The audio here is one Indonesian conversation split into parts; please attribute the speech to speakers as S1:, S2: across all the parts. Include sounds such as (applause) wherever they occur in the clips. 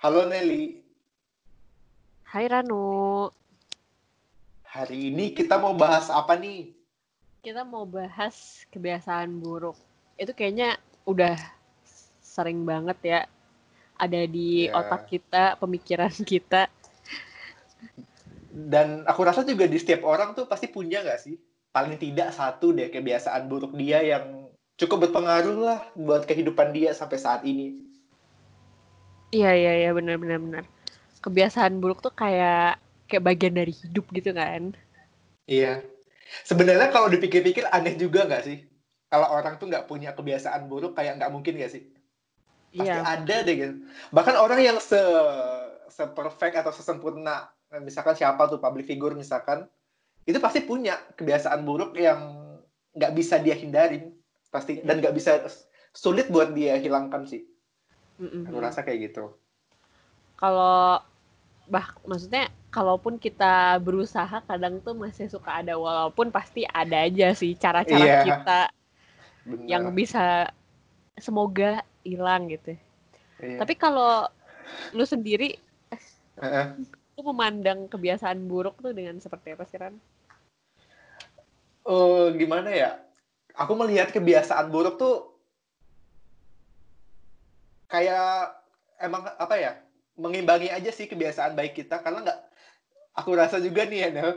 S1: Halo Nelly.
S2: Hai Ranu.
S1: Hari ini kita mau bahas apa nih?
S2: Kita mau bahas kebiasaan buruk. Itu kayaknya udah sering banget ya ada di
S1: Ya.
S2: otak kita, pemikiran (laughs) kita.
S1: Dan aku rasa juga di setiap orang tuh pasti punya nggak sih? Paling tidak satu deh kebiasaan buruk dia yang cukup berpengaruh lah buat kehidupan dia sampai saat ini.
S2: Iya iya iya benar benar benar. Kebiasaan buruk tuh kayak kayak bagian dari hidup gitu kan.
S1: Iya. Sebenarnya kalau dipikir-pikir aneh juga nggak sih? Kalau orang tuh nggak punya kebiasaan buruk kayak nggak mungkin nggak sih? Pasti
S2: Iya.
S1: ada deh gitu. Bahkan orang yang se se perfect atau sesempurna misalkan siapa tuh public figure misalkan itu pasti punya kebiasaan buruk yang nggak bisa dia hindarin pasti dan nggak bisa sulit buat dia hilangkan sih.
S2: Mm-mm.
S1: Aku rasa kayak gitu.
S2: Kalau bah maksudnya kalaupun kita berusaha kadang tuh masih suka ada walaupun pasti ada aja sih cara-cara
S1: Iya.
S2: kita
S1: Benar.
S2: yang bisa semoga hilang gitu.
S1: Iya.
S2: Tapi kalau lu sendiri
S1: Heeh.
S2: lu memandang kebiasaan buruk tuh dengan seperti apa sih Ran?
S1: Eh, gimana ya? Aku melihat kebiasaan buruk tuh kayak emang apa ya? Mengimbangi aja sih kebiasaan baik kita karena nggak aku rasa juga nih ya Nel,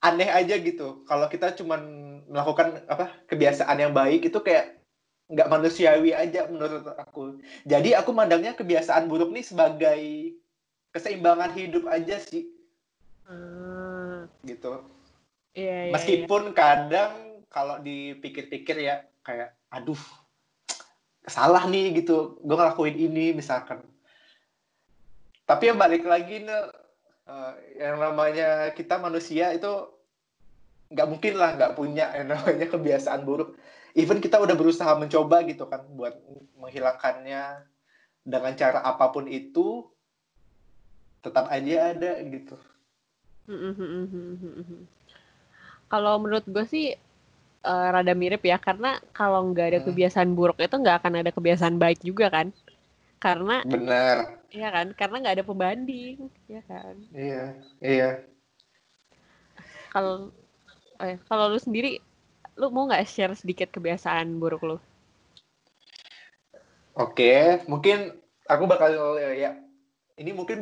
S1: aneh aja gitu. Kalau kita cuman melakukan apa kebiasaan yang baik itu kayak nggak manusiawi aja menurut aku. Jadi aku mandangnya kebiasaan buruk nih sebagai keseimbangan hidup aja sih
S2: Ah,
S1: gitu.
S2: iya, iya,
S1: Meskipun kadang kalau dipikir-pikir ya kayak aduh salah nih gitu gue ngelakuin ini misalkan. Tapi ya balik lagi nih yang namanya kita manusia itu nggak mungkin lah nggak punya yang namanya kebiasaan buruk. Even kita udah berusaha mencoba gitu kan buat menghilangkannya dengan cara apa pun itu tetap aja ada gitu.
S2: Kalau menurut gue sih eh, rada mirip ya karena kalau nggak ada
S1: Hmm.
S2: kebiasaan buruk itu nggak akan ada kebiasaan baik juga kan? Karena
S1: benar
S2: ya kan? Karena nggak ada pembanding, ya kan?
S1: iya iya
S2: Kalau eh, kalau lu sendiri, lu mau nggak share sedikit kebiasaan buruk lu?
S1: Oke, mungkin aku bakal ya ini mungkin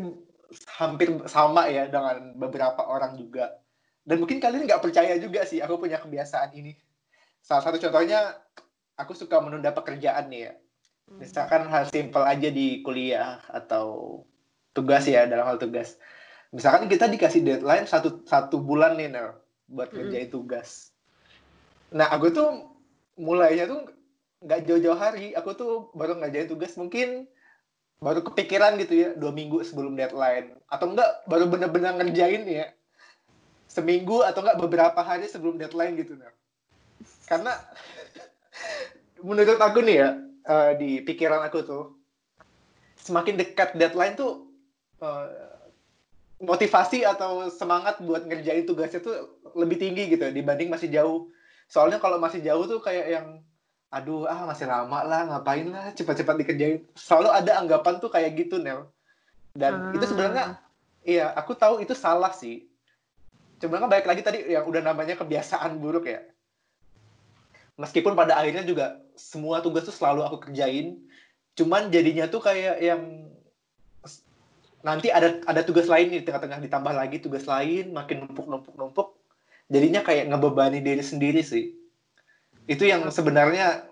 S1: hampir sama ya dengan beberapa orang juga. Dan mungkin kalian nggak percaya juga sih aku punya kebiasaan ini. Salah satu contohnya aku suka menunda pekerjaan nih ya. Misalkan hal simpel aja di kuliah atau tugas ya dalam hal tugas. Misalkan kita dikasih deadline satu satu bulan nih Nel buat
S2: Mm-mm.
S1: ngerjain tugas. Nah aku tuh mulainya tuh nggak jauh-jauh hari. Aku tuh baru ngerjain tugas mungkin baru kepikiran gitu ya dua minggu sebelum deadline atau enggak baru bener-bener ngerjain ya seminggu atau enggak beberapa hari sebelum deadline gitu Nel. Karena menurut aku nih ya eh, di pikiran aku tuh semakin dekat deadline tuh eh, motivasi atau semangat buat ngerjain tugasnya tuh lebih tinggi gitu dibanding masih jauh. Soalnya kalau masih jauh tuh kayak yang aduh ah masih lama lah ngapain lah cepat-cepat dikerjain. Selalu ada anggapan tuh kayak gitu Nel. Dan
S2: Ah.
S1: itu sebenarnya iya aku tahu itu salah sih. Kan balik lagi tadi yang udah namanya kebiasaan buruk ya. Meskipun pada akhirnya juga semua tugas tuh selalu aku kerjain, cuman jadinya tuh kayak yang nanti ada ada tugas lain di tengah-tengah ditambah lagi tugas lain makin numpuk numpuk numpuk jadinya kayak ngebebani diri sendiri sih. Itu yang sebenarnya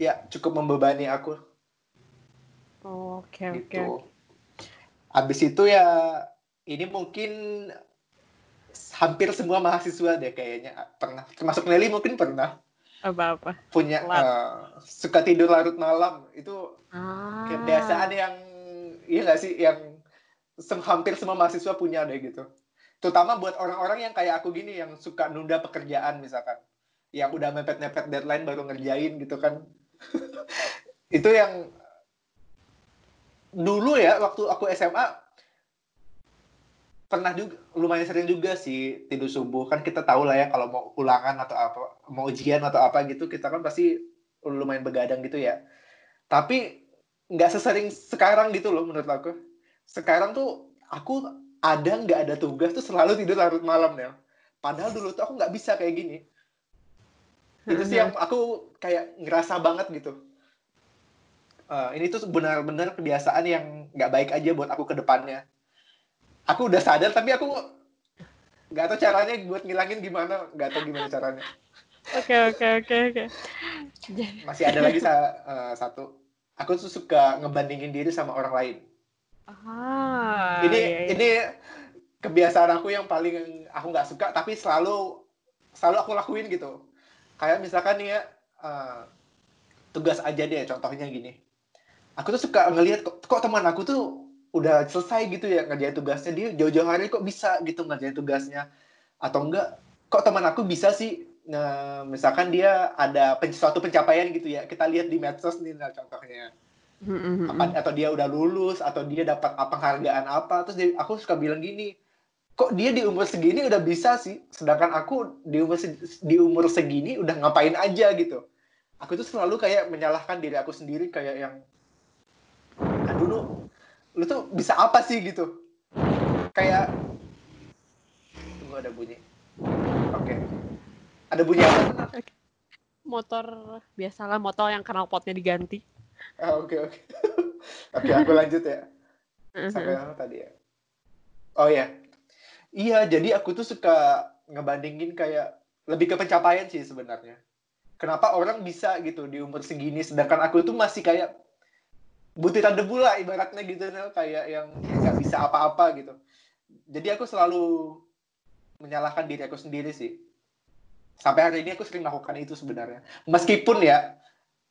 S1: ya cukup membebani aku.
S2: Oh, Oke oke.
S1: gitu. abis itu ya ini mungkin hampir semua mahasiswa deh kayaknya pernah termasuk Nelly mungkin pernah
S2: Apa apa?
S1: punya eh, suka tidur larut malam. Itu
S2: Ah.
S1: kebiasaan yang iya nggak sih yang sem- hampir semua mahasiswa punya deh gitu. Terutama buat orang-orang yang kayak aku gini yang suka nunda pekerjaan misalkan. Yang udah mepet-mepet deadline baru ngerjain gitu kan. (laughs) Itu yang dulu ya waktu aku SMA pernah juga lumayan sering juga sih tidur subuh. Kan kita tahu lah ya kalau mau ulangan atau apa mau ujian atau apa gitu kita kan pasti lumayan begadang gitu ya tapi nggak sesering sekarang gitu loh menurut aku sekarang tuh aku ada nggak ada tugas tuh selalu tidur larut malam Nel. Padahal dulu tuh aku nggak bisa kayak gini. Itu sih yang aku kayak ngerasa banget gitu. Uh, ini tuh benar-benar kebiasaan yang nggak baik aja buat aku ke depannya. Aku udah sadar tapi aku nggak tahu caranya buat ngilangin gimana, nggak tahu gimana caranya.
S2: Oke oke oke oke.
S1: Masih ada lagi sa uh, satu. Aku tuh suka ngebandingin diri sama orang lain.
S2: Ah.
S1: Ini
S2: iya, iya.
S1: ini kebiasaan aku yang paling aku nggak suka tapi selalu selalu aku lakuin gitu. Kayak misalkan nih ya uh, tugas aja deh contohnya gini. Aku tuh suka ngelihat kok, kok teman aku tuh udah selesai gitu ya ngerjain tugasnya dia jauh-jauh hari kok bisa gitu ngerjain tugasnya atau enggak kok teman aku bisa sih nah, misalkan dia ada pen, suatu pencapaian gitu ya kita lihat di medsos nih nah, contohnya. Apa, atau dia udah lulus atau dia dapat apa penghargaan apa terus dia, aku suka bilang gini kok dia di umur segini udah bisa sih? Sedangkan aku di umur di umur segini udah ngapain aja gitu. Aku tuh selalu kayak menyalahkan diri aku sendiri kayak yang aduh lu lu tuh bisa apa sih? gitu. Kayak tunggu ada bunyi ada bunyi apa?
S2: Motor biasalah motor yang knalpotnya diganti.
S1: Ah, oke oke. (laughs) Oke aku lanjut ya. Sampai
S2: Mhm.
S1: mana tadi ya? Oh ya iya jadi aku tuh suka ngebandingin kayak lebih ke pencapaian sih sebenarnya. Kenapa orang bisa gitu di umur segini sedangkan aku tuh masih kayak butiran debu lah ibaratnya gitu kayak yang nggak bisa apa-apa gitu. Jadi aku selalu menyalahkan diri aku sendiri sih sampai hari ini aku sering melakukan itu sebenarnya. Meskipun ya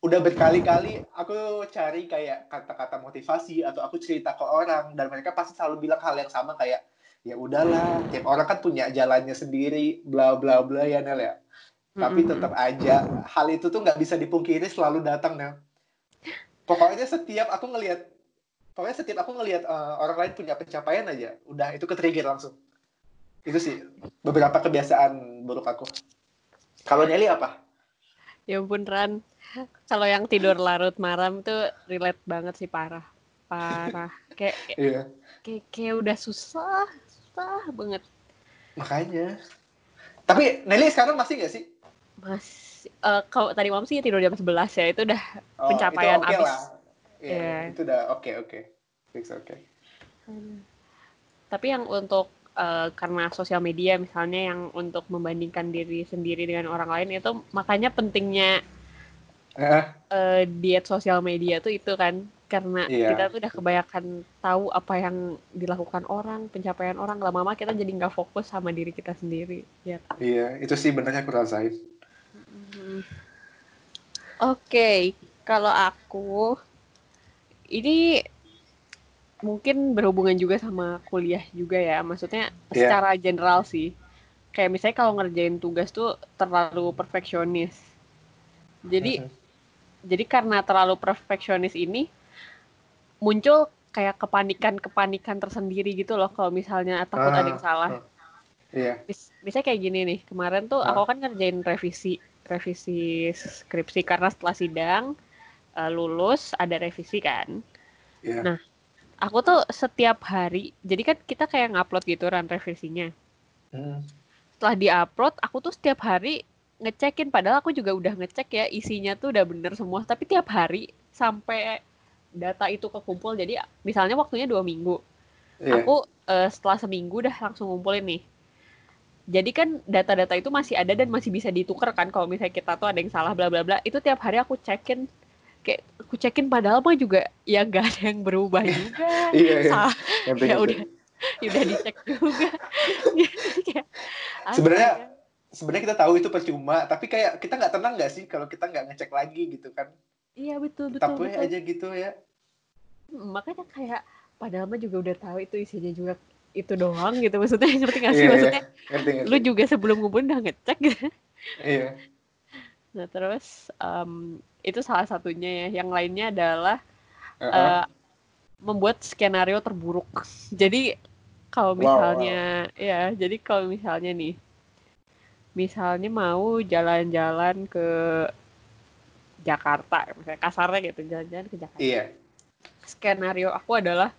S1: udah berkali-kali aku cari kayak kata-kata motivasi atau aku cerita ke orang dan mereka pasti selalu bilang hal yang sama kayak ya udahlah tiap orang kan punya jalannya sendiri bla bla bla ya Nel ya. Tapi tetap aja hal itu tuh nggak bisa dipungkiri selalu datang Nel. Pokoknya setiap aku ngelihat pokoknya setiap aku ngelihat eh, orang lain punya pencapaian aja udah itu ke trigger langsung. Itu sih beberapa kebiasaan buruk aku kalau Nelly apa
S2: Ya ampun Ran. Kalau yang tidur larut malam tuh relate banget sih parah. Parah. Kayak
S1: iya
S2: kayak, kayak udah susah, susah banget.
S1: makanya tapi Nelly sekarang masih nggak sih
S2: Mas eh, kalau tadi malam sih tidur jam 11 ya, itu udah
S1: Oh,
S2: Pencapaian
S1: itu oke
S2: abis.
S1: lah. Iya,
S2: Iya.
S1: itu udah oke oke. Fix oke.
S2: tapi yang untuk eh, karena sosial media misalnya yang untuk membandingkan diri sendiri dengan orang lain itu makanya pentingnya
S1: Eh,
S2: eh, diet sosial media tuh itu kan karena
S1: Iya.
S2: kita tuh udah kebanyakan tahu apa yang dilakukan orang pencapaian orang lama-lama kita jadi nggak fokus sama diri kita sendiri ya
S1: iya, itu sih benernya aku rasain.
S2: Mhm. Oke, kalau aku ini mungkin berhubungan juga sama kuliah juga ya. Maksudnya
S1: Iya.
S2: secara general sih. Kayak misalnya kalau ngerjain tugas tuh terlalu perfeksionis. Jadi
S1: Mhm.
S2: jadi karena terlalu perfeksionis ini muncul kayak kepanikan-kepanikan tersendiri gitu loh kalau misalnya takut ada yang
S1: Ah,
S2: salah.
S1: ah. Iya.
S2: Misalnya kayak gini nih kemarin tuh
S1: Ah.
S2: aku kan ngerjain revisi revisi skripsi karena setelah sidang eh, lulus ada revisi kan
S1: Iya.
S2: Nah. Aku tuh setiap hari jadi kan kita kayak ngupload gitu kan revisinya
S1: Hmm.
S2: setelah diupload aku tuh setiap hari ngecekin padahal aku juga udah ngecek ya isinya tuh udah bener semua tapi tiap hari sampai data itu kekumpul jadi misalnya waktunya dua minggu
S1: Iya.
S2: aku eh, setelah seminggu udah langsung ngumpulin nih. Jadi kan data-data itu masih ada dan masih bisa ditukar kan kalau misalnya kita tuh ada yang salah bla bla bla. Itu tiap hari aku cekin kayak aku cekin padahal mah juga ya gak ada yang berubah (laughs) juga.
S1: Iya, iya.
S2: Ya udah ya udah dicek juga. Kayak, (laughs)
S1: Sebenarnya
S2: astaga.
S1: Sebenarnya kita tahu itu percuma, tapi kayak kita nggak tenang nggak sih kalau kita nggak ngecek lagi gitu kan?
S2: iya betul betul betul.
S1: aja gitu ya.
S2: Makanya kayak padahal mah juga udah tahu itu isinya juga itu doang gitu maksudnya ngerti gak sih
S1: Iya, iya.
S2: maksudnya
S1: Ngerti ngerti.
S2: lu juga sebelum ngumpulin udah ngecek gitu.
S1: Iya.
S2: Nah, terus em, itu salah satunya ya. Yang lainnya adalah
S1: Heeh.
S2: eh, membuat skenario terburuk. Jadi kalau
S1: Wow,
S2: misalnya ya, jadi kalau misalnya nih misalnya mau jalan-jalan ke Jakarta, misalnya kasarnya gitu, jalan-jalan ke Jakarta.
S1: Iya.
S2: Skenario aku adalah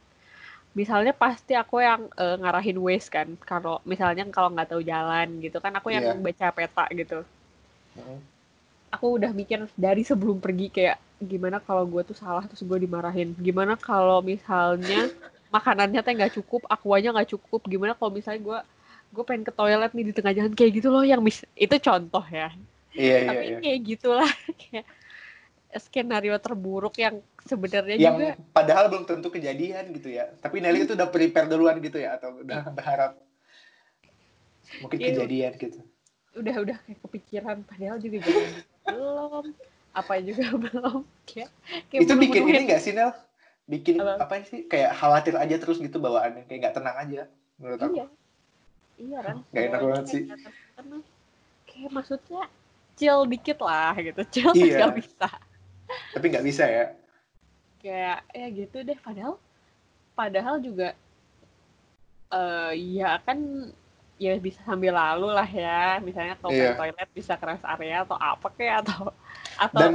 S2: misalnya pasti aku yang uh, ngarahin waste kan kalau misalnya kalau nggak tahu jalan gitu kan aku yang
S1: Iya.
S2: baca peta gitu
S1: Hmm.
S2: Aku udah mikir dari sebelum pergi kayak gimana kalau gue tuh salah terus gue dimarahin gimana kalau misalnya makanannya teh nggak cukup akuanya nggak cukup gimana kalau misalnya gue gue pengen ke toilet nih di tengah jalan kayak gitu loh yang mis itu contoh ya
S1: Iya, iya,
S2: tapi
S1: iya.
S2: kayak gitulah (laughs) kayak skenario terburuk yang sebenarnya
S1: Yang
S2: juga
S1: padahal belum tentu kejadian gitu ya. Tapi Nelly itu udah prepare duluan gitu ya atau udah berharap mungkin
S2: Iya.
S1: kejadian gitu.
S2: udah udah kayak kepikiran padahal juga jangan belum apa juga (laughs) belum kayak, kayak
S1: itu bikin ini gak sih Nel? Bikin
S2: Apa?
S1: apa? sih? Kayak khawatir aja terus gitu bawaannya, kayak nggak tenang aja menurut aku.
S2: iya iya kan
S1: Nggak enak banget
S2: kayak
S1: sih.
S2: tenang. kayak maksudnya chill dikit lah gitu (laughs) chill
S1: Iya.
S2: nggak bisa
S1: Tapi nggak bisa ya.
S2: kayak ya gitu deh padahal padahal juga eh ya kan ya bisa sambil lalu lah ya misalnya kalau ke toilet bisa ke rest area atau apa kayak atau atau
S1: Dan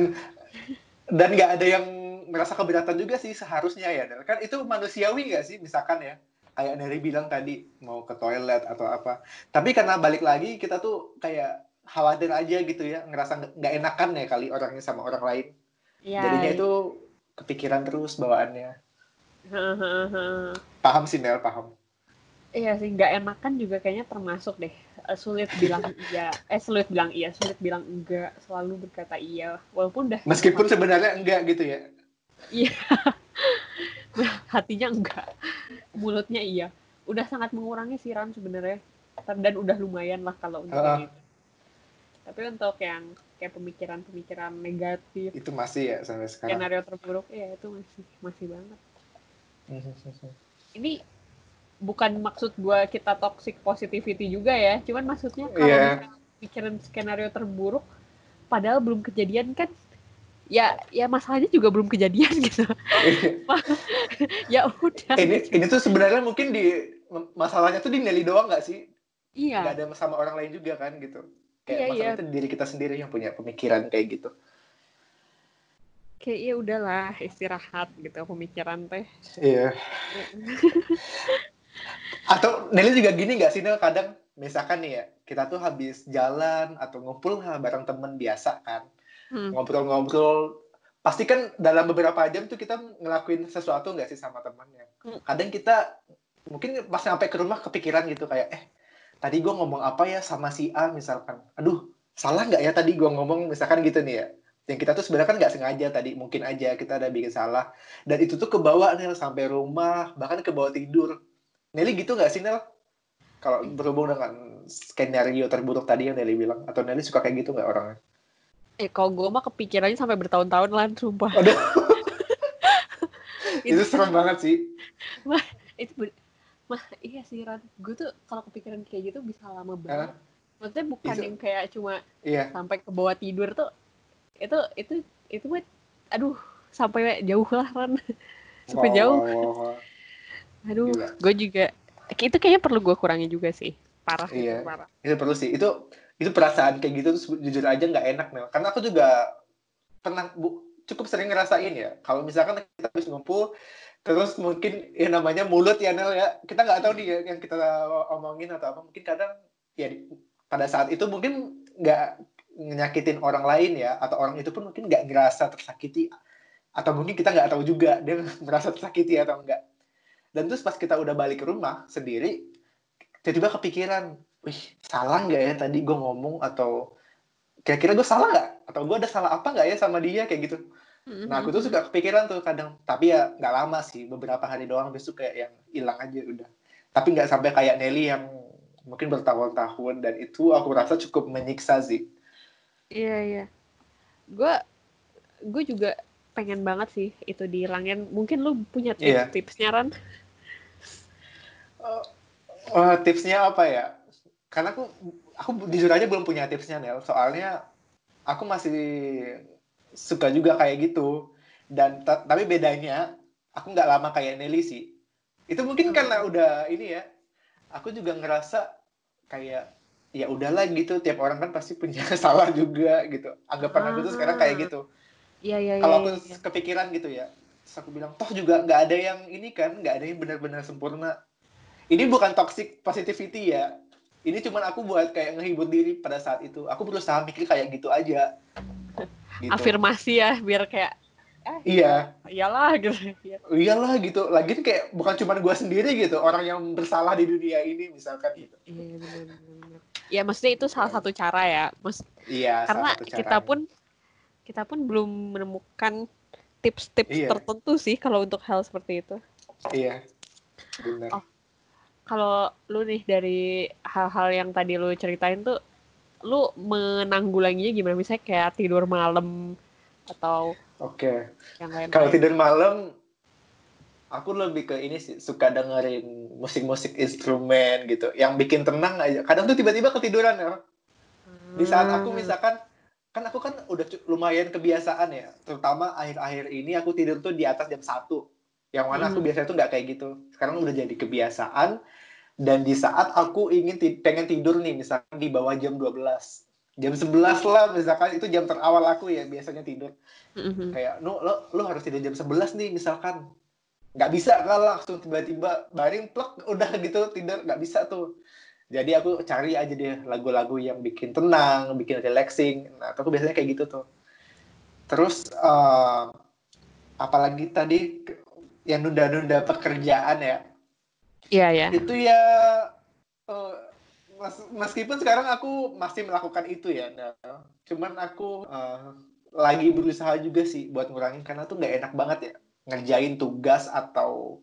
S1: dan nggak ada yang merasa keberatan juga sih seharusnya ya Nel. Kan itu manusiawi nggak sih misalkan ya kayak Neri bilang tadi mau ke toilet atau apa. Tapi karena balik lagi kita tuh kayak khawatir aja gitu ya ngerasa nggak- enakan ya kali orangnya sama orang lain.
S2: ya,
S1: Jadinya itu kepikiran terus bawaannya. Paham sih Nel, paham.
S2: Iya sih, nggak enakan juga kayaknya termasuk deh. Eh, Sulit bilang (laughs) iya, eh sulit bilang iya, sulit bilang enggak, selalu berkata iya. Walaupun udah
S1: Meskipun sebenarnya enggak gitu ya. (laughs)
S2: hatinya enggak, mulutnya iya. Udah sangat mengurangi sih Ran sebenarnya. Dan udah lumayan lah kalau untuk yang itu. Tapi untuk yang kayak pemikiran-pemikiran negatif,
S1: Itu masih ya sampai sekarang.
S2: skenario terburuk, ya itu masih masih banget. Ini bukan maksud gua kita toxic positivity juga ya, cuman maksudnya kalau misalnya pikiran skenario terburuk, padahal belum kejadian kan, ya ya masalahnya juga belum kejadian (laughs) gitu. (laughs) ya udah.
S1: ini ini tuh sebenarnya mungkin di masalahnya tuh di Nelly doang nggak sih?
S2: Iya.
S1: Nggak ada sama orang lain juga kan gitu. Kayak
S2: Iya,
S1: masalahnya
S2: iya.
S1: tuh diri kita sendiri yang punya pemikiran kayak gitu.
S2: Kayak ya udahlah istirahat gitu pemikiran teh.
S1: Iya. (laughs) Atau Nelly juga gini nggak sih Nel? Kadang misalkan nih ya kita tuh habis jalan atau ngumpul bareng temen biasa kan
S2: Hmm.
S1: ngobrol-ngobrol. Pasti kan dalam beberapa jam tuh kita ngelakuin sesuatu nggak sih sama temannya
S2: Hmm.
S1: kadang kita mungkin pas sampai ke rumah kepikiran gitu kayak eh tadi gue ngomong apa ya sama si A misalkan. Aduh salah nggak ya tadi gue ngomong? Misalkan gitu nih ya. Yang kita tuh sebenarnya kan nggak sengaja tadi mungkin aja kita ada bikin salah. Dan itu tuh kebawa Nel sampai rumah bahkan ke bawah tidur Nelly gitu nggak sih Nel kalau berhubung dengan skenario terburuk tadi yang Nelly bilang atau Nelly suka kayak gitu nggak orangnya
S2: Eh kalau gue mah kepikirannya sampai bertahun-tahun lah, sumpah.
S1: Aduh.
S2: itu, (laughs)
S1: itu serem banget sih
S2: itu ber- mah iya sih Ran. Gue tuh kalau kepikiran kayak gitu bisa lama banget. Maksudnya bukan
S1: Itu-
S2: yang kayak cuma
S1: iya
S2: sampai ke bawah tidur tuh itu itu itu mah aduh sampai jauh lah Ran. (laughs) sampai
S1: Wow,
S2: jauh.
S1: wow, wow, wow.
S2: Aduh, gue juga itu kayaknya perlu gue kurangi juga sih. Parah
S1: Iya.
S2: parah.
S1: itu perlu sih. Itu itu perasaan kayak gitu tuh jujur aja nggak enak Nel karena aku juga pernah bu, cukup sering ngerasain ya. Kalau misalkan kita habis ngumpul terus mungkin ya namanya mulut ya Nel ya. Kita nggak tahu nih ya, yang kita omongin atau apa. Mungkin kadang ya di- pada saat itu mungkin nggak nyakitin orang lain ya atau orang itu pun mungkin nggak ngerasa tersakiti atau mungkin kita nggak tahu juga dia (laughs) merasa tersakiti atau enggak dan terus pas kita udah balik ke rumah sendiri tiba-tiba kepikiran wih salah nggak ya tadi gue ngomong atau kira-kira gue salah nggak atau gue ada salah apa nggak ya sama dia kayak gitu nah aku tuh suka kepikiran tuh kadang tapi ya nggak lama sih beberapa hari doang besok kayak yang hilang aja udah tapi nggak sampai kayak Nelly yang mungkin bertahun-tahun dan itu aku rasa cukup menyiksa sih
S2: Iya iya. Gue gue juga pengen banget sih itu dihilangin. Mungkin lu punya
S1: Iya.
S2: tips-tipsnya Ran?
S1: Eh, tipsnya apa ya? Karena aku aku jujur aja belum punya tipsnya Nel. Soalnya aku masih suka juga kayak gitu. Dan ta- tapi bedanya aku nggak lama kayak Nelly sih. Itu mungkin karena udah ini ya aku juga ngerasa kayak ya udahlah gitu tiap orang kan pasti punya (laughs) salah juga gitu. Anggapan aku tuh sekarang kayak gitu.
S2: Iya iya iya.
S1: kalau aku
S2: iya.
S1: kepikiran gitu ya terus aku bilang toh juga nggak ada yang ini kan nggak ada yang benar-benar sempurna ini bukan toxic positivity ya. Ini cuman aku buat kayak ngehibur diri pada saat itu. Aku berusaha mikir kayak gitu aja.
S2: Gitu. afirmasi ya biar kayak
S1: eh, iya.
S2: iyalah (laughs) gitu.
S1: Iyalah gitu. Lagi kayak bukan cuma gue sendiri gitu orang yang bersalah di dunia ini misalkan gitu.
S2: Iya ya maksudnya itu salah satu cara ya. Mas
S1: iya
S2: karena kita pun kita pun belum menemukan tips-tips iya. tertentu sih kalau untuk hal seperti itu.
S1: Iya benar. Oh,
S2: kalau lu nih dari hal-hal yang tadi lu ceritain tuh lu menanggulanginya gimana? Misalnya kayak tidur malam atau
S1: oke. okay. yang lain kalau tidur malam aku lebih ke ini sih suka dengerin musik-musik instrumen gitu. Yang bikin tenang aja. Kadang tuh tiba-tiba ketiduran ya. Di saat aku hmm. misalkan kan aku kan udah lumayan kebiasaan ya. Terutama akhir-akhir ini aku tidur tuh di atas jam satu yang mana aku hmm. biasanya tuh nggak kayak gitu. Sekarang udah jadi kebiasaan dan di saat aku ingin pengen tidur nih misalkan di bawah jam 12 jam 11 lah misalkan itu jam terawal aku ya biasanya tidur. Mm-hmm. kayak lo, lo lo harus tidur jam 11 nih misalkan. Nggak bisa kalau langsung tiba-tiba baring plek udah gitu tidur. Nggak bisa tuh. Jadi aku cari aja deh lagu-lagu yang bikin tenang bikin relaxing. Nah aku biasanya kayak gitu tuh. Terus uh, apalagi tadi yang nunda-nunda pekerjaan ya.
S2: Iya ya
S1: itu ya uh, mas, meskipun sekarang aku masih melakukan itu ya nah, cuman aku uh, lagi berusaha juga sih buat ngurangin karena tuh nggak enak banget ya ngerjain tugas atau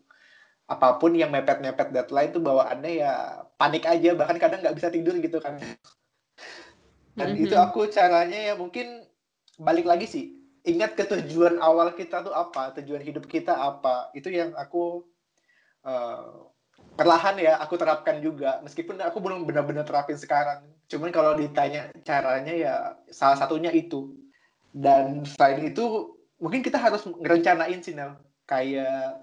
S1: apa pun yang mepet-mepet deadline tuh bawaannya ya panik aja bahkan kadang nggak bisa tidur gitu kan. Dan mm-hmm. itu aku caranya ya mungkin balik lagi sih ingat ke tujuan awal kita tuh apa? Tujuan hidup kita apa? Itu yang aku uh, perlahan ya aku terapkan juga. Meskipun aku belum benar-benar terapin sekarang. Cuman kalau ditanya caranya ya salah satunya itu. Dan selain itu mungkin kita harus ngerencanain sih Nel. Kayak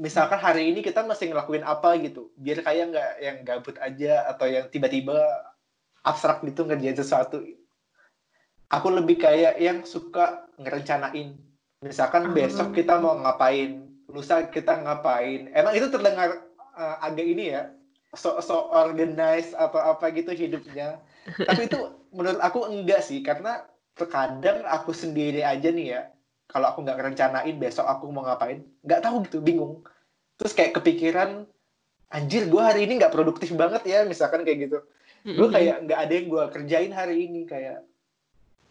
S1: misalkan hari ini kita masih ngelakuin apa gitu. Biar kayak nggak yang gabut aja atau yang tiba-tiba abstrak gitu ngerjain sesuatu. Aku lebih kayak yang suka ngerencanain. Misalkan besok kita mau ngapain lusa kita ngapain. Emang itu terdengar uh, agak ini ya so so organize atau apa gitu hidupnya. Tapi itu menurut aku enggak sih karena terkadang aku sendiri aja nih ya kalau aku nggak rencanain besok aku mau ngapain nggak tahu gitu bingung. Terus kayak kepikiran anjir gue hari ini nggak produktif banget ya misalkan kayak gitu. Gue kayak nggak ada yang gue kerjain hari ini kayak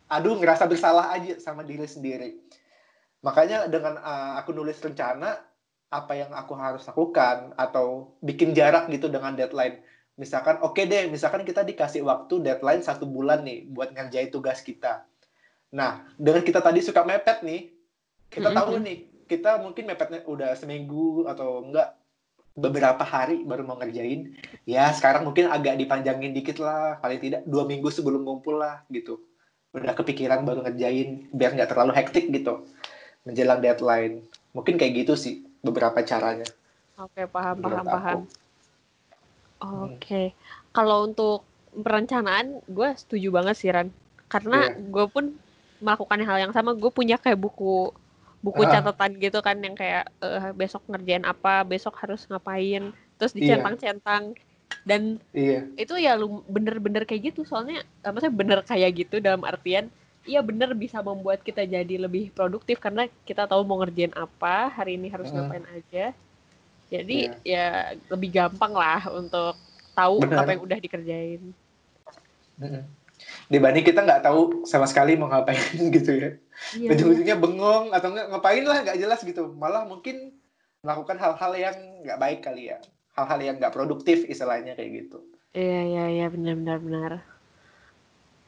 S1: aduh ngerasa bersalah aja sama diri sendiri makanya dengan uh, aku nulis rencana apa yang aku harus lakukan atau bikin jarak gitu dengan deadline misalkan oke okay deh misalkan kita dikasih waktu deadline satu bulan nih buat ngerjain tugas kita Nah, dengan kita tadi suka mepet nih, kita tahu nih, kita mungkin mepetnya udah seminggu atau enggak beberapa hari baru mau ngerjain. Ya, sekarang mungkin agak dipanjangin dikit lah, paling tidak dua minggu sebelum ngumpul lah gitu. Udah kepikiran baru ngerjain, biar nggak terlalu hektik gitu menjelang deadline. Mungkin kayak gitu sih beberapa caranya.
S2: Oke, paham, paham, aku. paham. Oke, okay. hmm. kalau untuk perencanaan, gue setuju banget sih Ran. Karena yeah. gue pun melakukan hal yang sama gue punya kayak buku buku uh. catatan gitu kan yang kayak uh, besok ngerjain apa besok harus ngapain terus iya. dicentang-centang dan iya. itu ya lu bener-bener kayak gitu soalnya uh, maksudnya bener kayak gitu dalam artian iya bener bisa membuat kita jadi lebih produktif karena kita tahu mau ngerjain apa hari ini harus uh. ngapain aja jadi yeah. ya lebih gampang lah untuk tahu bener. apa yang udah dikerjain
S1: dibanding kita nggak tahu sama sekali mau ngapain (laughs) gitu ya iya, ujung-ujungnya iya. bengong atau nggak ngapain lah nggak jelas gitu malah mungkin melakukan hal-hal yang nggak baik kali ya hal-hal yang nggak produktif istilahnya kayak gitu
S2: iya iya iya benar-benar benar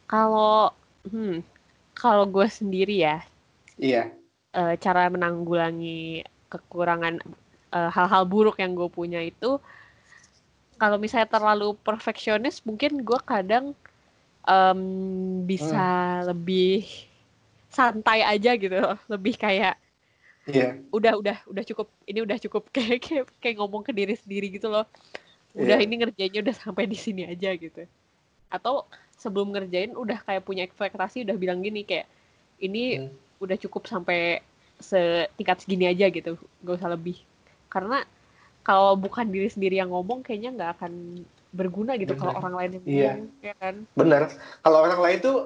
S2: kalau hmm kalau gue sendiri ya
S1: iya
S2: uh, cara menanggulangi kekurangan uh, hal-hal buruk yang gue punya itu kalau misalnya terlalu perfeksionis mungkin gue kadang um, bisa hmm. lebih santai aja gitu loh. lebih kayak
S1: yeah.
S2: udah udah udah cukup ini udah cukup (laughs) kayak kayak, kayak ngomong ke diri sendiri gitu loh udah yeah. ini ngerjainnya udah sampai di sini aja gitu atau sebelum ngerjain udah kayak punya ekspektasi udah bilang gini kayak ini hmm. udah cukup sampai setingkat segini aja gitu gak usah lebih karena kalau bukan diri sendiri yang ngomong kayaknya nggak akan berguna gitu kalau orang lain yang
S1: iya.
S2: ngomong ya kan
S1: bener kalau orang lain tuh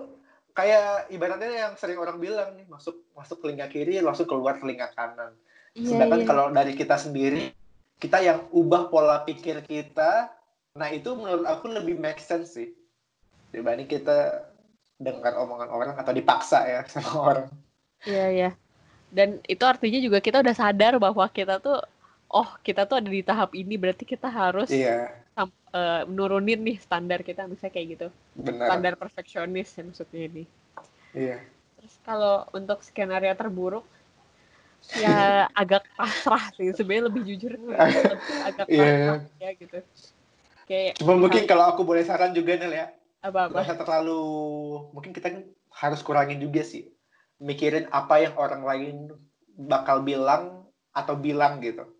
S1: kayak ibaratnya yang sering orang bilang nih masuk masuk telinga kiri langsung keluar telinga kanan iya, sedangkan iya. kalau dari kita sendiri kita yang ubah pola pikir kita nah itu menurut aku lebih make sense sih dibanding kita dengar omongan orang atau dipaksa ya (laughs) sama orang
S2: iya iya dan itu artinya juga kita udah sadar bahwa kita tuh oh kita tuh ada di tahap ini berarti kita harus
S1: iya.
S2: Uh, menurunin nih standar kita misalnya kayak gitu.
S1: Benar.
S2: standar perfeksionis ya maksudnya ini.
S1: Iya.
S2: Terus kalau untuk skenario terburuk ya (laughs) agak pasrah sih. Sebenarnya lebih jujur (laughs) agak
S1: iya. pasrah
S2: yeah. ya gitu. Kayak
S1: cuma mungkin kalau aku boleh saran juga nih ya.
S2: Apa apa
S1: terlalu mungkin kita harus kurangin juga sih. Mikirin apa yang orang lain bakal bilang atau bilang gitu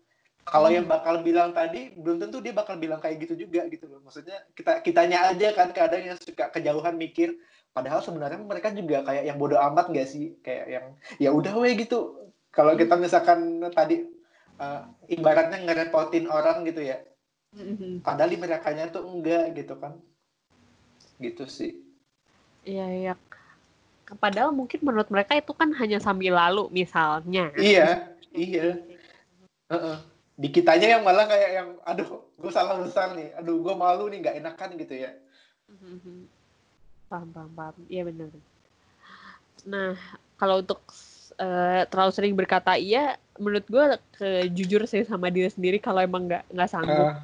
S1: kalau yang bakal bilang tadi belum tentu dia bakal bilang kayak gitu juga gitu loh. Maksudnya kita kitanya aja kan kadang yang suka kejauhan mikir padahal sebenarnya mereka juga kayak yang bodoh amat gak sih? Kayak yang ya udah weh gitu. Kalau kita misalkan tadi uh, ibaratnya ngerepotin orang gitu ya. Mm-hmm. padahal di mereka tuh enggak gitu kan. Gitu sih.
S2: Iya iya. Padahal mungkin menurut mereka itu kan hanya sambil lalu misalnya.
S1: Iya iya. Uh-uh di kitanya yang malah kayak yang aduh gue salah besar nih. Aduh gue malu nih nggak enakan gitu ya.
S2: Paham paham paham. Iya benar. Nah kalau untuk uh, terlalu sering berkata iya menurut gue ke jujur sih sama diri sendiri kalau emang nggak nggak sanggup. Uh.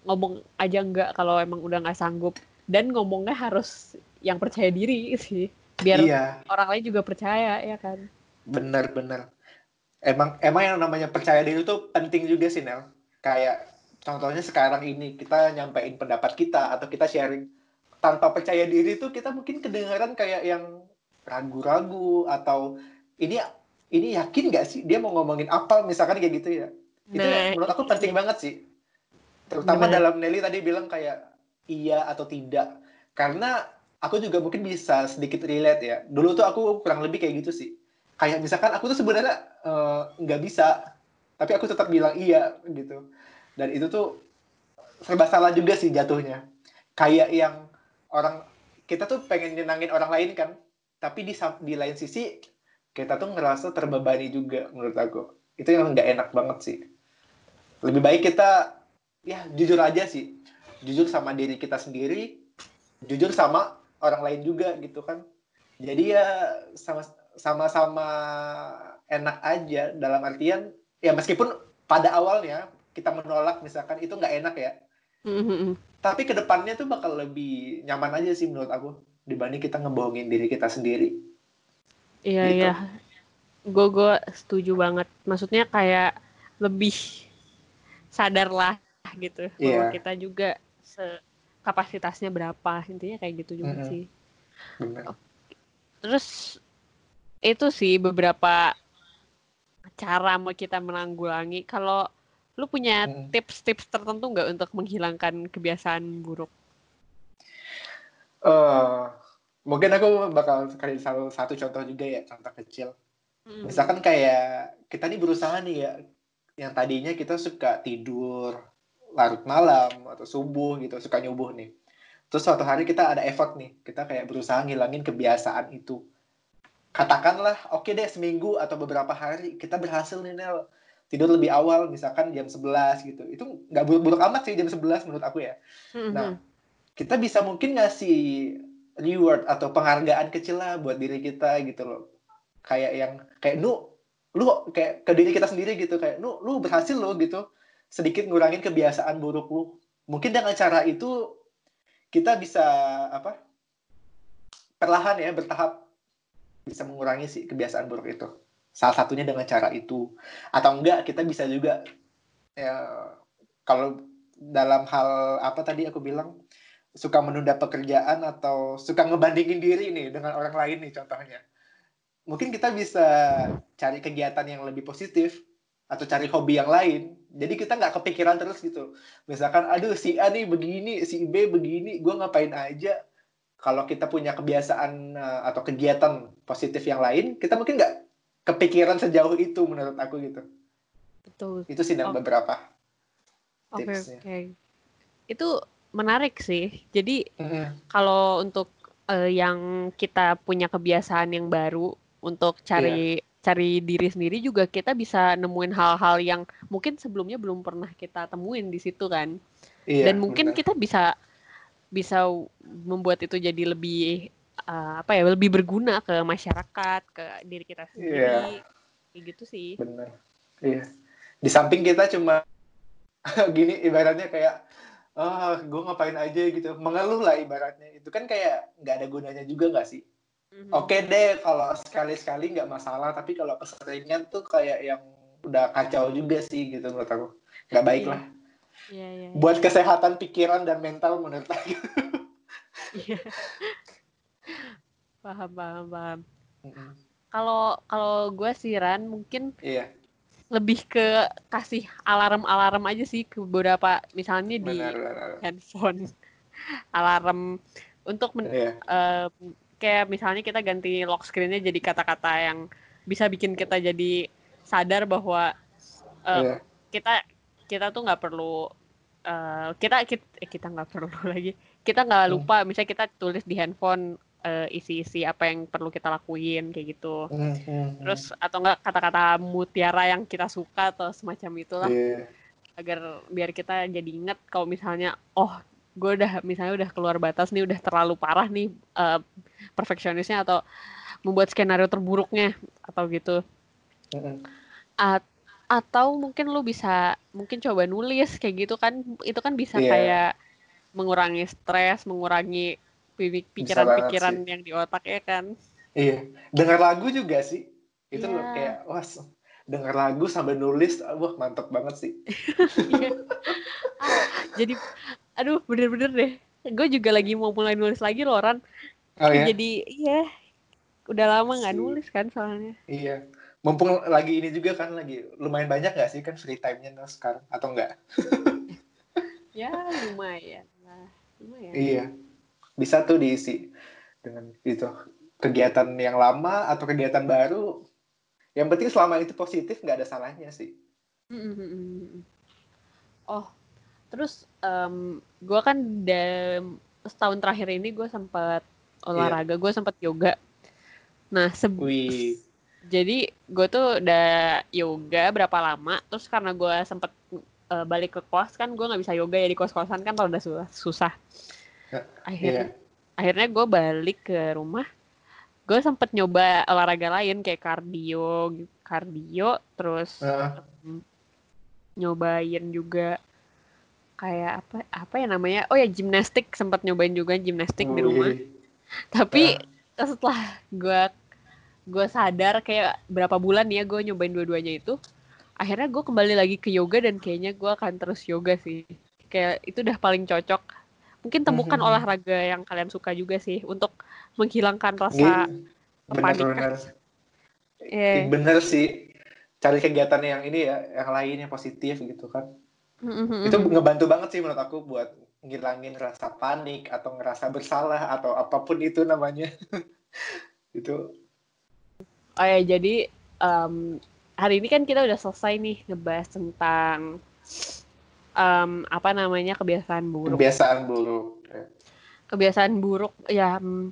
S2: ngomong aja nggak kalau emang udah nggak sanggup. Dan ngomongnya harus yang percaya diri sih. Biar iya. orang lain juga percaya ya kan?
S1: Benar benar emang emang yang namanya percaya diri itu penting juga sih Nel. Kayak contohnya sekarang ini kita nyampein pendapat kita atau kita sharing. Tanpa percaya diri itu kita mungkin kedengaran kayak yang ragu-ragu atau ini ini yakin gak sih dia mau ngomongin apa? Misalkan kayak gitu ya. Itu nah, menurut aku penting banget sih. Terutama gimana? dalam Nelly tadi bilang kayak iya atau tidak. Karena aku juga mungkin bisa sedikit relate ya. Dulu tuh aku kurang lebih kayak gitu sih kayak misalkan aku tuh sebenarnya eh, nggak uh, bisa tapi aku tetap bilang iya gitu. Dan itu tuh serba salah juga sih jatuhnya. Kayak yang orang kita tuh pengen nyenangin orang lain kan tapi di di lain sisi kita tuh ngerasa terbebani juga menurut aku. Itu yang nggak enak banget sih. Lebih baik kita ya jujur aja sih. Jujur sama diri kita sendiri jujur sama orang lain juga gitu kan. Jadi ya sama sama-sama enak aja dalam artian ya meskipun pada awalnya kita menolak misalkan itu nggak enak ya mm-hmm. tapi ke depannya tuh bakal lebih nyaman aja sih menurut aku dibanding kita ngebohongin diri kita sendiri
S2: iya gitu. iya gue gue setuju banget maksudnya kayak lebih sadar lah gitu yeah. bahwa kita juga se kapasitasnya berapa intinya kayak gitu juga mm -hmm. sih Bener. terus itu sih beberapa cara mau kita menanggulangi. Kalau lu punya tips-tips tertentu nggak untuk menghilangkan kebiasaan buruk?
S1: Uh, mungkin aku bakal kasih satu, satu contoh juga ya, contoh kecil. Hmm. Misalkan kayak kita nih berusaha nih ya, yang tadinya kita suka tidur larut malam atau subuh gitu, suka nyubuh nih. Terus suatu hari kita ada effort nih, kita kayak berusaha ngilangin kebiasaan itu katakanlah oke okay deh seminggu atau beberapa hari kita berhasil nih Nel. Tidur lebih awal misalkan jam 11 gitu. Itu nggak buruk-buruk amat sih jam 11 menurut aku ya. Mm-hmm. nah kita bisa mungkin ngasih reward atau penghargaan kecil lah buat diri kita gitu loh. Kayak yang kayak nu lu kayak ke diri kita sendiri gitu. Kayak nu lu berhasil loh gitu. Sedikit ngurangin kebiasaan buruk lu. Mungkin dengan cara itu kita bisa apa perlahan ya bertahap bisa mengurangi sih kebiasaan buruk itu. Salah satunya dengan cara itu. Atau enggak kita bisa juga ya kalau dalam hal apa tadi aku bilang suka menunda pekerjaan atau suka ngebandingin diri nih dengan orang lain nih contohnya. Mungkin kita bisa cari kegiatan yang lebih positif atau cari hobi yang lain. Jadi kita nggak kepikiran terus gitu. Misalkan, aduh si A nih begini, si B begini, gue ngapain aja kalau kita punya kebiasaan uh, atau kegiatan positif yang lain, kita mungkin nggak kepikiran sejauh itu menurut aku gitu
S2: betul
S1: itu sih
S2: Oh.
S1: beberapa
S2: oke
S1: tipsnya.
S2: oke itu menarik sih jadi
S1: Mm-mm.
S2: kalau untuk eh, yang kita punya kebiasaan yang baru untuk cari cari diri sendiri juga kita bisa nemuin hal-hal yang mungkin sebelumnya belum pernah kita temuin di situ kan
S1: iya,
S2: dan mungkin
S1: benar.
S2: kita bisa bisa membuat itu jadi lebih eh, apa ya lebih berguna ke masyarakat ke diri kita sendiri. Kayak gitu sih.
S1: Bener. Iya. Di samping kita cuma (laughs) gini ibaratnya kayak ah gue ngapain aja gitu. Mengeluh lah ibaratnya. Itu kan kayak nggak ada gunanya juga nggak sih?
S2: Mhm.
S1: oke deh kalau sekali-sekali nggak masalah tapi kalau keseringan tuh kayak yang udah kacau juga sih gitu menurut aku. Nggak baik
S2: Iya.
S1: lah
S2: Iya, iya, iya.
S1: buat kesehatan pikiran dan mental menurut aku.
S2: Iya. paham paham paham. Kalau kalau gue sih Ran mungkin
S1: iya.
S2: lebih ke kasih alarm-alarm aja sih ke beberapa misalnya di
S1: benar benar
S2: handphone. Alarm untuk men-
S1: iya.
S2: em, kayak misalnya kita ganti lock screen-nya jadi kata-kata yang bisa bikin kita jadi sadar bahwa eh,
S1: iya.
S2: kita kita tuh nggak perlu eh, kita kita eh, kita nggak perlu (laughs) lagi kita nggak
S1: Hmm.
S2: lupa misalnya kita tulis di handphone eh, isi-isi apa yang perlu kita lakuin kayak gitu
S1: Mm, mm, mm.
S2: terus atau enggak kata-kata mutiara yang kita suka atau semacam itulah
S1: iya
S2: agar biar kita jadi inget kalau misalnya oh gue udah misalnya udah keluar batas nih udah terlalu parah nih eh, perfeksionisnya atau membuat skenario terburuknya atau gitu
S1: Mm-mm.
S2: A- atau mungkin lu bisa mungkin coba nulis kayak gitu kan itu kan bisa
S1: Iya.
S2: kayak mengurangi stres mengurangi pikiran-pikiran yang di otak ya kan
S1: Iya, dengar lagu juga sih. Itu loh
S2: Iya.
S1: kayak wah denger lagu sambil nulis, ah, wah mantep banget sih.
S2: Iya. (laughs) Jadi aduh bener-bener deh gue juga lagi mau mulai nulis lagi loh Ran
S1: Oh ya,
S2: jadi iya udah lama nggak nulis kan soalnya
S1: iya. Mumpung lagi ini juga kan lagi lumayan banyak gak sih kan free time-nya nah sekarang atau enggak? (laughs)
S2: ya lumayan lah lumayan
S1: Iya, bisa tuh diisi dengan itu kegiatan yang lama atau kegiatan baru. Yang penting selama itu positif nggak ada salahnya sih.
S2: Oh terus em gue kan dalam setahun terakhir ini gue sempat olahraga gue sempat yoga nah se-
S1: Wih,
S2: jadi gue tuh udah yoga berapa lama terus karena gue sempet eh, balik ke kos kan gue nggak bisa yoga ya di kos kosan kan kalau udah susah, susah.
S1: Ya,
S2: akhirnya akhirnya gue balik ke rumah gue sempet nyoba olahraga lain kayak kardio kardio terus em, nyobain juga kayak apa apa ya namanya? Oh ya gimnastik sempat nyobain juga gimnastik di rumah.
S1: Wih.
S2: tapi setelah gue gue sadar kayak berapa bulan ya gue nyobain dua-duanya itu akhirnya gue kembali lagi ke yoga dan kayaknya gue akan terus yoga sih kayak itu udah paling cocok mungkin temukan
S1: Mhm.
S2: olahraga yang kalian suka juga sih untuk menghilangkan rasa kepanikan.
S1: Bener-bener.
S2: Eh.
S1: Bener sih. Cari kegiatan yang ini ya, yang lain yang positif gitu kan.
S2: Mhm.
S1: Itu ngebantu banget sih menurut aku buat ngilangin rasa panik atau ngerasa bersalah atau apa pun itu namanya. (laughs) itu
S2: oh ya jadi em, hari ini kan kita udah selesai nih ngebahas tentang em, apa namanya kebiasaan buruk
S1: kebiasaan buruk.
S2: kebiasaan buruk ya mm,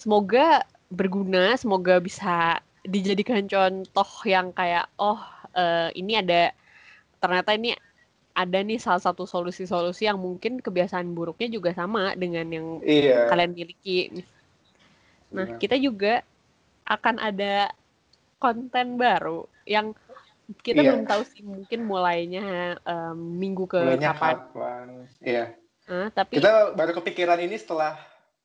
S2: semoga berguna semoga bisa dijadikan contoh yang kayak oh eh, ini ada ternyata ini ada nih salah satu solusi-solusi yang mungkin kebiasaan buruknya juga sama dengan yang
S1: Iya.
S2: kalian miliki nah
S1: benar.
S2: kita juga akan ada konten baru yang kita
S1: Iya.
S2: belum tahu sih mungkin mulainya em, minggu ke
S1: Mulainya
S2: kapan
S1: kapan? Iya.
S2: Ah, tapi
S1: Kita baru kepikiran ini setelah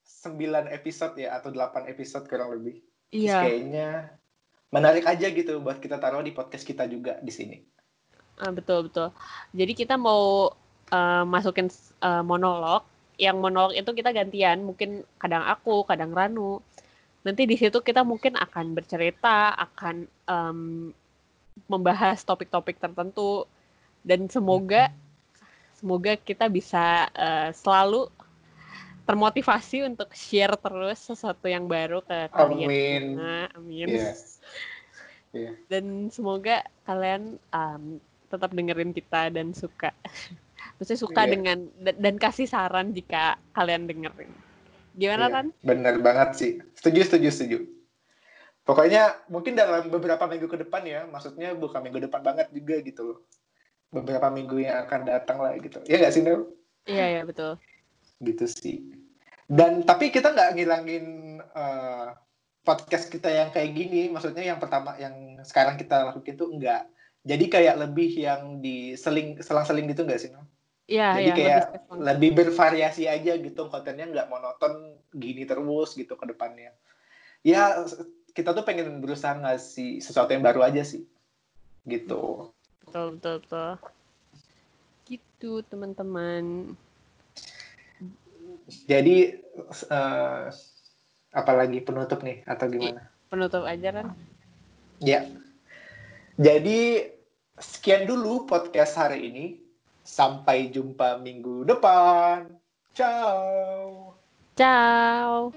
S1: 9 episode ya atau 8 episode kurang lebih.
S2: Iya
S1: kayaknya menarik aja gitu buat kita taruh di podcast kita juga di sini.
S2: Ah, betul betul. Jadi kita mau eh, masukin eh, monolog. Yang monolog itu kita gantian, mungkin kadang aku, kadang Ranu. Nanti di situ kita mungkin akan bercerita, akan em, membahas topik-topik tertentu dan semoga semoga kita bisa eh, selalu termotivasi untuk share terus sesuatu yang baru ke kalian.
S1: Amin.
S2: Nah, amin.
S1: Iya. (laughs) Iya.
S2: Dan semoga kalian um, tetap dengerin kita dan suka. (laughs) Maksudnya suka
S1: Iya.
S2: dengan dan, dan kasih saran jika kalian dengerin. Gimana
S1: Iya,
S2: kan?
S1: Bener banget sih. Setuju, setuju, setuju. Pokoknya mungkin dalam beberapa minggu ke depan ya, maksudnya bukan minggu depan banget juga gitu loh. Beberapa minggu yang akan datang lah gitu. Ya nggak sih, Nel?
S2: Iya ya betul.
S1: Gitu sih. Dan tapi kita nggak ngilangin eh, podcast kita yang kayak gini. Maksudnya yang pertama, yang sekarang kita lakukan itu enggak. Jadi kayak lebih yang diseling, selang-seling gitu nggak sih, Nel?
S2: Iya
S1: Jadi
S2: iya
S1: kayak
S2: lebih
S1: lebih bervariasi aja gitu kontennya nggak monoton gini terus gitu ke depannya. Ya kita tuh pengen berusaha ngasih sesuatu yang baru aja sih. Gitu.
S2: betul betul betul. Gitu teman-teman.
S1: Jadi eh, apalagi penutup nih atau gimana?
S2: Penutup aja kan.
S1: Ya. Jadi sekian dulu podcast hari ini. Sampai jumpa minggu depan. Ciao.
S2: Ciao.